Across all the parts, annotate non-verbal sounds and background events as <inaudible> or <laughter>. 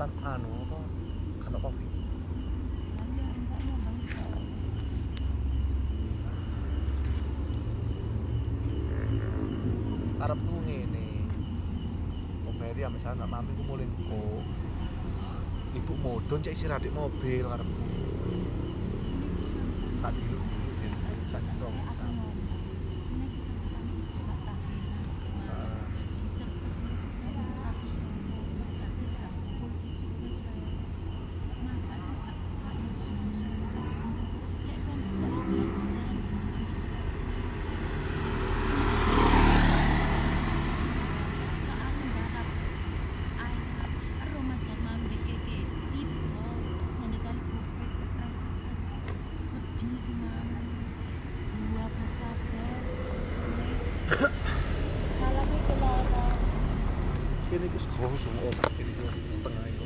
tan anu apa kena covid. Karepku ngene. Pemberi ya misalnya nak mami ku mulin kok ibu modon cek istirahat di mobil karepku sak ini kus gosong otak ini setengah itu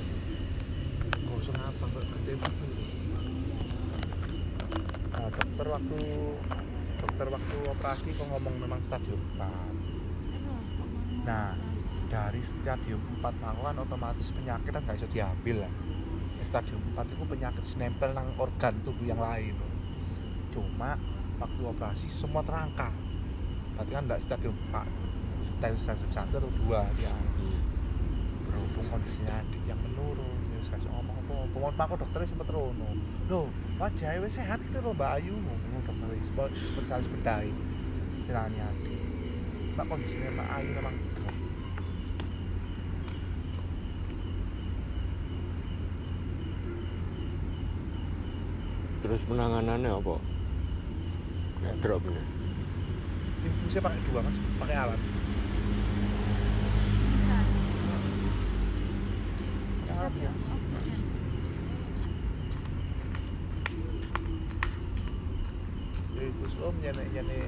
gosong apa gede banget nah dokter waktu dokter waktu operasi kok ngomong memang stadium 4 nah dari stadium 4 mau kan otomatis penyakit kan gak bisa diambil lah. Stadium 4 itu penyakit nempel nang organ tubuh yang lain. Cuma waktu operasi semua terangkat berarti kan enggak stadium 4 stadium 1 atau 2 dia. berhubung kondisinya adik yang menurun ya saya ngomong apa mau pak dokternya sempat rono. Loh wajahnya wes sehat gitu loh mbak Ayu. Ngomong dokter spesialis bedai kirani adik pak kondisinya mbak Ayu memang drop. Terus penanganannya apa? Kayak drop ini. infusnya pakai dua mas. Pakai alat ya ya Gus Om jane jane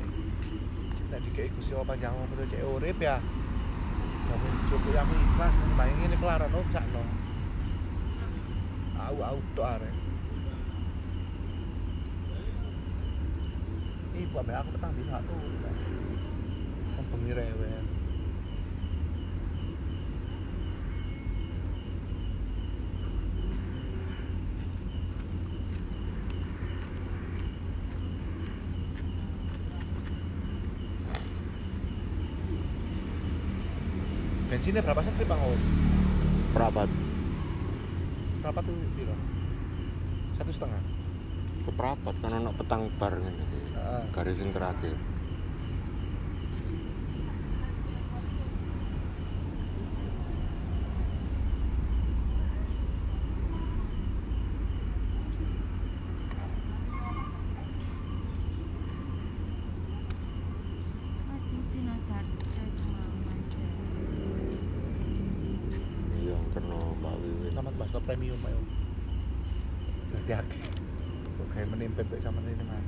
nek dikei Gusti Allah panjang umur cek urip ya Namun cukup yang ikhlas ini kelaran om au au ambek aku petang bisa tuh Membengi rewel bensinnya berapa sih bang Om? Perapat. berapa tuh biro? satu setengah Seperapat kan anak petang bar ngene iki. Heeh. Garis yang terakhir. Iya, karena Mbak Wiwis. selamat mas ke premium ayo. Jadi akeh. Kok kayak menimpe baik sama ini mana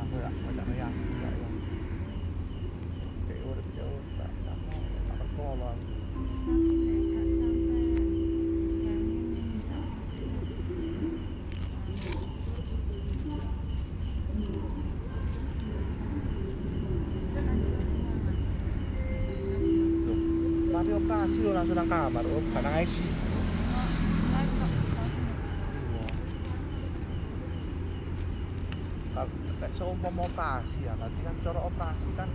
aku ya banyak yang ya ya kayak udah jauh tak sama tak tolong Loh, operasi lo langsung nang kamar om. Karena IC kalau kayak seumpama operasi ya nanti kan cara operasi kan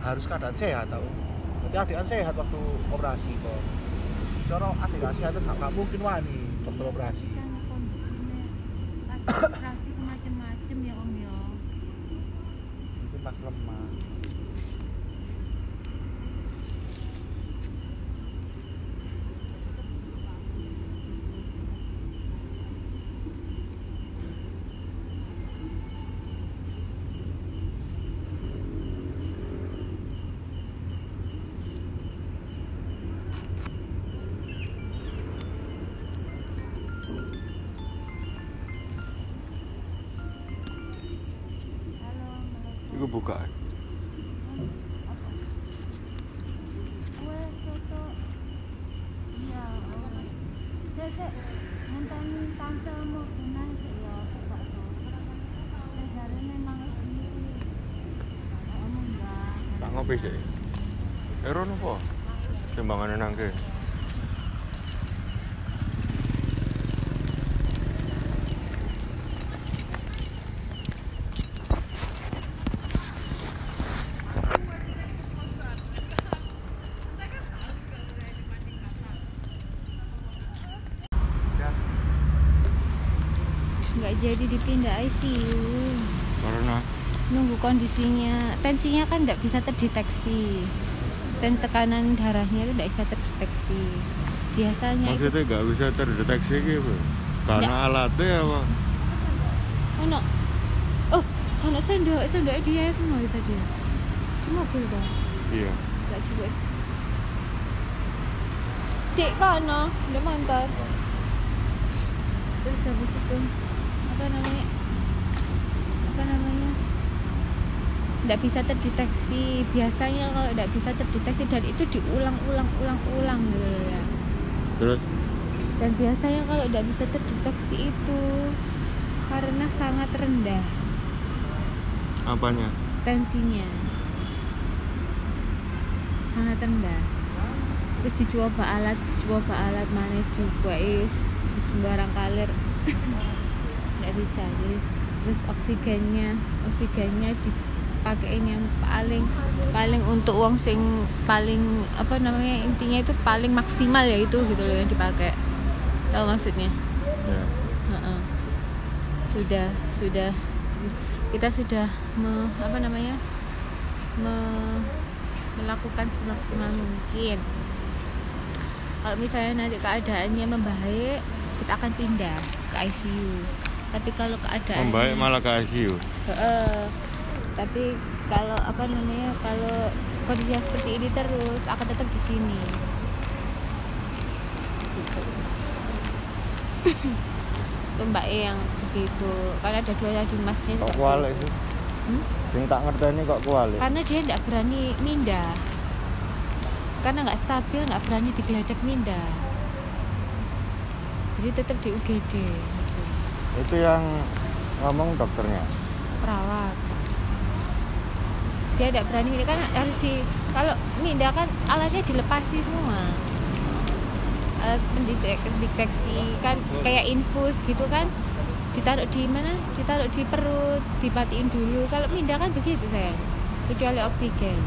harus keadaan sehat tau. Nanti adikan sehat waktu operasi kok. Cara adik sehat itu gak, mungkin wani dokter operasi. Macam-macam ya om ya. Mungkin pas lemah juga. Tak ngopi sih. Ero apa? Timbangan nangke. Okay. Nggak jadi dipindah ICU Karena nunggu kondisinya. Tensinya kan nggak bisa terdeteksi. Dan tekanan darahnya itu nggak bisa terdeteksi. Biasanya itu maksudnya nggak bisa terdeteksi gitu. Karena alatnya apa? ono. Oh kalau sendok sendok dia semua itu tadi. Di mobil kan Iya. nggak juga dek kono udah motor terus habis itu apa namanya? Apa namanya? Nggak bisa terdeteksi. Biasanya kalau nggak bisa terdeteksi dan itu diulang-ulang-ulang-ulang gitu loh ya. Terus? Dan biasanya kalau nggak bisa terdeteksi itu karena sangat rendah apanya? tensinya. Sangat rendah. Terus dicoba alat dicoba alat mana dibuat di sembarang kalir <laughs> bisa jadi terus oksigennya oksigennya dipakein yang paling paling untuk uang sing paling apa namanya intinya itu paling maksimal ya itu gitu loh yang dipakai. Tahu maksudnya? Ya. Sudah sudah kita sudah me, apa namanya me- melakukan semaksimal mungkin. Kalau misalnya nanti keadaannya membaik kita akan pindah ke ICU tapi kalau keadaannya Membaik malah ke ICU. Heeh. tapi kalau apa namanya kalau kondisinya seperti ini terus akan tetap di sini Gitu. itu mbak E yang begitu karena ada dua tadi masnya Kok kualik begitu. sih? Hmm? Sing tak ngerteni kok kualik. karena dia tidak berani mindah karena nggak stabil nggak berani digeledak mindah jadi tetap di UGD. Itu yang ngomong dokternya. perawat. Dia tidak berani mindah kan harus di kalau mindah kan alatnya dilepasi semua. Alat pendetek- pendeteksi kan kayak infus gitu kan. Ditaruh di mana? Ditaruh di perut dipatiin dulu. Kalau mindah kan begitu sayang. Kecuali oksigen.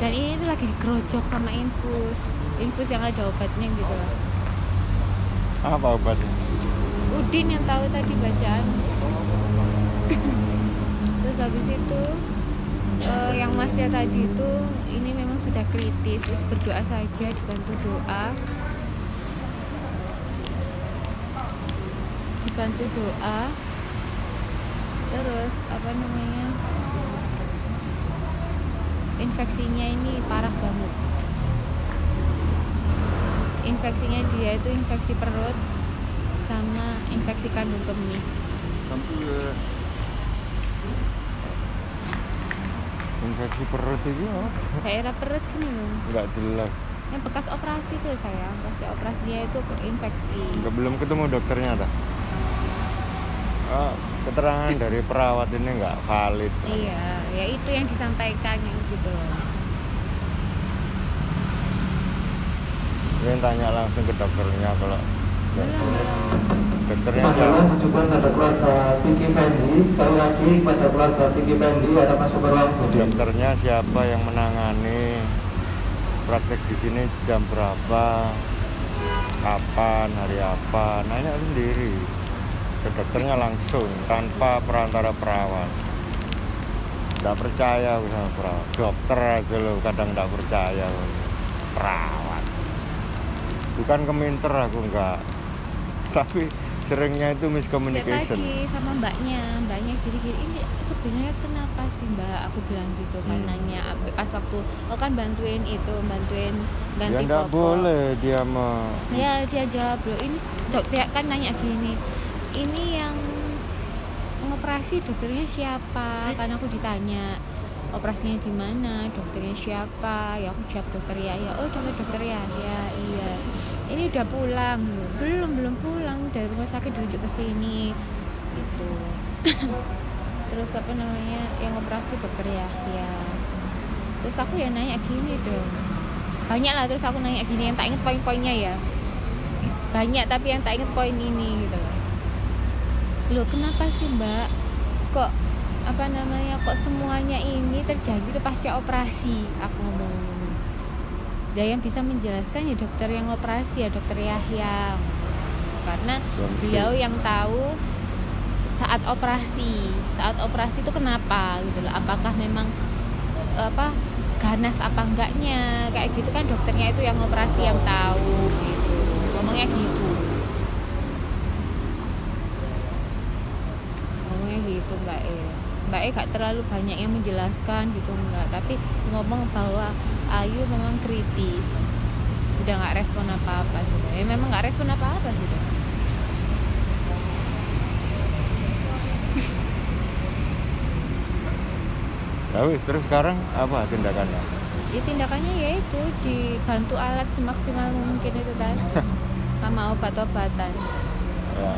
Dan ini tuh lagi digerojok sama infus. Infus yang ada obatnya gitu loh Apa obatnya? Udin yang tahu tadi bacaan. Terus habis itu eh, yang masnya tadi itu ini memang sudah kritis. Terus berdoa saja dibantu doa. Dibantu doa. Terus apa namanya infeksinya ini parah banget infeksinya dia itu infeksi perut sama infeksi kandung kemih Infeksi perut itu apa? daerah perut gini loh Enggak jelas. yang bekas operasi tuh saya bekas operasinya itu ke infeksi Enggak belum ketemu dokternya tak? Oh, keterangan dari perawat ini nggak valid. iya ya itu yang disampaikan ya gitu loh Kalian tanya langsung ke dokternya kalau dokternya Masalah siapa? ditujukan pada keluarga Vicky Fendi Sekali lagi kepada keluarga Vicky Fendi ada masuk ke ruang budi Dokternya siapa yang menangani? Praktek di sini jam berapa? Kapan? Hari apa? Nanya sendiri ke dokternya langsung tanpa perantara perawat. Nggak percaya sama perawat. Dokter aja loh kadang nggak percaya. Perawat. Bukan keminter aku nggak. Tapi seringnya itu ya miscommunication. tadi sama mbaknya mbaknya gini-gini ini sebenarnya kenapa sih mbak aku bilang gitu kan Hmm. nanya ab- pas waktu oh kan bantuin itu bantuin Ya ganti nggak popok boleh dia mau ya dia jawab loh ini dok dia kan nanya gini ini yang ngoperasi dokternya siapa kan aku ditanya operasinya di mana dokternya siapa ya aku jawab dokter ya ya oh dokter dokter ya ya iya. Ini udah pulang belum belum pulang dari rumah sakit dirujuk ke sini gitu. <coughs> Terus apa namanya yang operasi dokter Yahya terus aku ya nanya gini dong. Banyak lah terus aku nanya gini yang tak inget poin-poinnya ya. Banyak tapi yang tak inget poin ini gitu loh kenapa sih mbak? Kok apa namanya kok semuanya ini terjadi itu pasca operasi aku ngomong dan yang bisa menjelaskan ya dokter yang operasi ya dokter Yahya. Karena beliau yang tahu saat operasi saat operasi itu kenapa gitu loh. Apakah memang apa ganas apa enggaknya? Kayak gitu kan dokternya itu yang operasi yang tahu gitu. Ngomongnya gitu. Ngomongnya gitu mbak E mbak E gak terlalu banyak yang menjelaskan gitu enggak. Tapi ngomong bahwa Ayu memang kritis. Udah nggak respon apa-apa sudah ya memang nggak respon apa-apa sudah Ya wis, terus sekarang apa tindakannya? ya tindakannya yaitu dibantu alat semaksimal mungkin itu tadi. <laughs> Sama obat-obatan. Ya,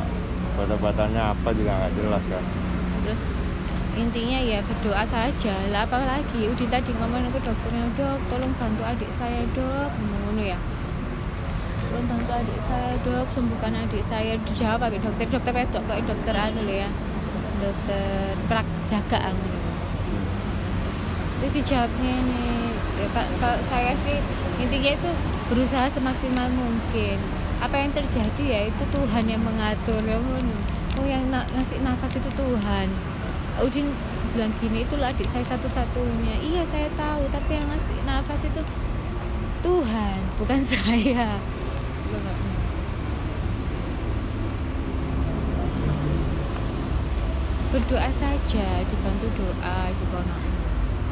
obat-obatannya apa juga nggak jelas kan? terus intinya ya berdoa saja. Lah apalagi Udin tadi ngomong ke dokternya dok tolong bantu adik saya dok. Ngono ya. Tolong bantu adik saya dok. Sembuhkan adik saya. Dijawab habis dokter. Dokter pedok kok dokter anu ya. Dokter prak jaga anu terus dijawabnya ini ya, ka- kalau saya sih intinya itu berusaha semaksimal mungkin. Apa yang terjadi ya itu Tuhan yang mengatur. Ya oh yang ngasih nafas itu Tuhan Udin bilang gini itulah adik saya satu-satunya. Iya saya tahu tapi yang ngasih nafas itu Tuhan bukan <laughs> saya. Berdoa saja dibantu doa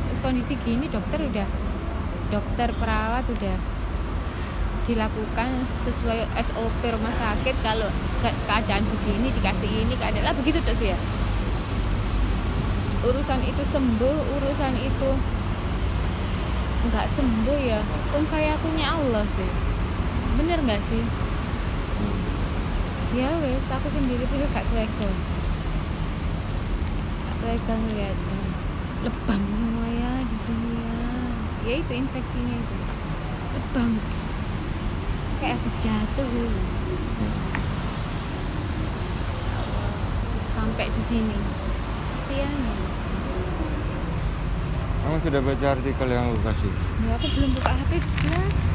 Terus kondisi gini dokter udah dokter perawat udah dilakukan sesuai SOP rumah sakit. Kalau ke- keadaan begini dikasih ini keadaan lah begitu dok sih ya urusan itu sembuh urusan itu nggak sembuh ya pun saya punya Allah sih. Bener nggak sih? Ya wes aku sendiri pun gak tuegang gak tuegang lihatnya lebam semua ya di sini ya. Ya itu infeksinya itu. Lebam. Kayak habis jatuh gitu sampai di sini Kamu sudah baca artikel yang aku kasih? ya aku belum buka HP jelas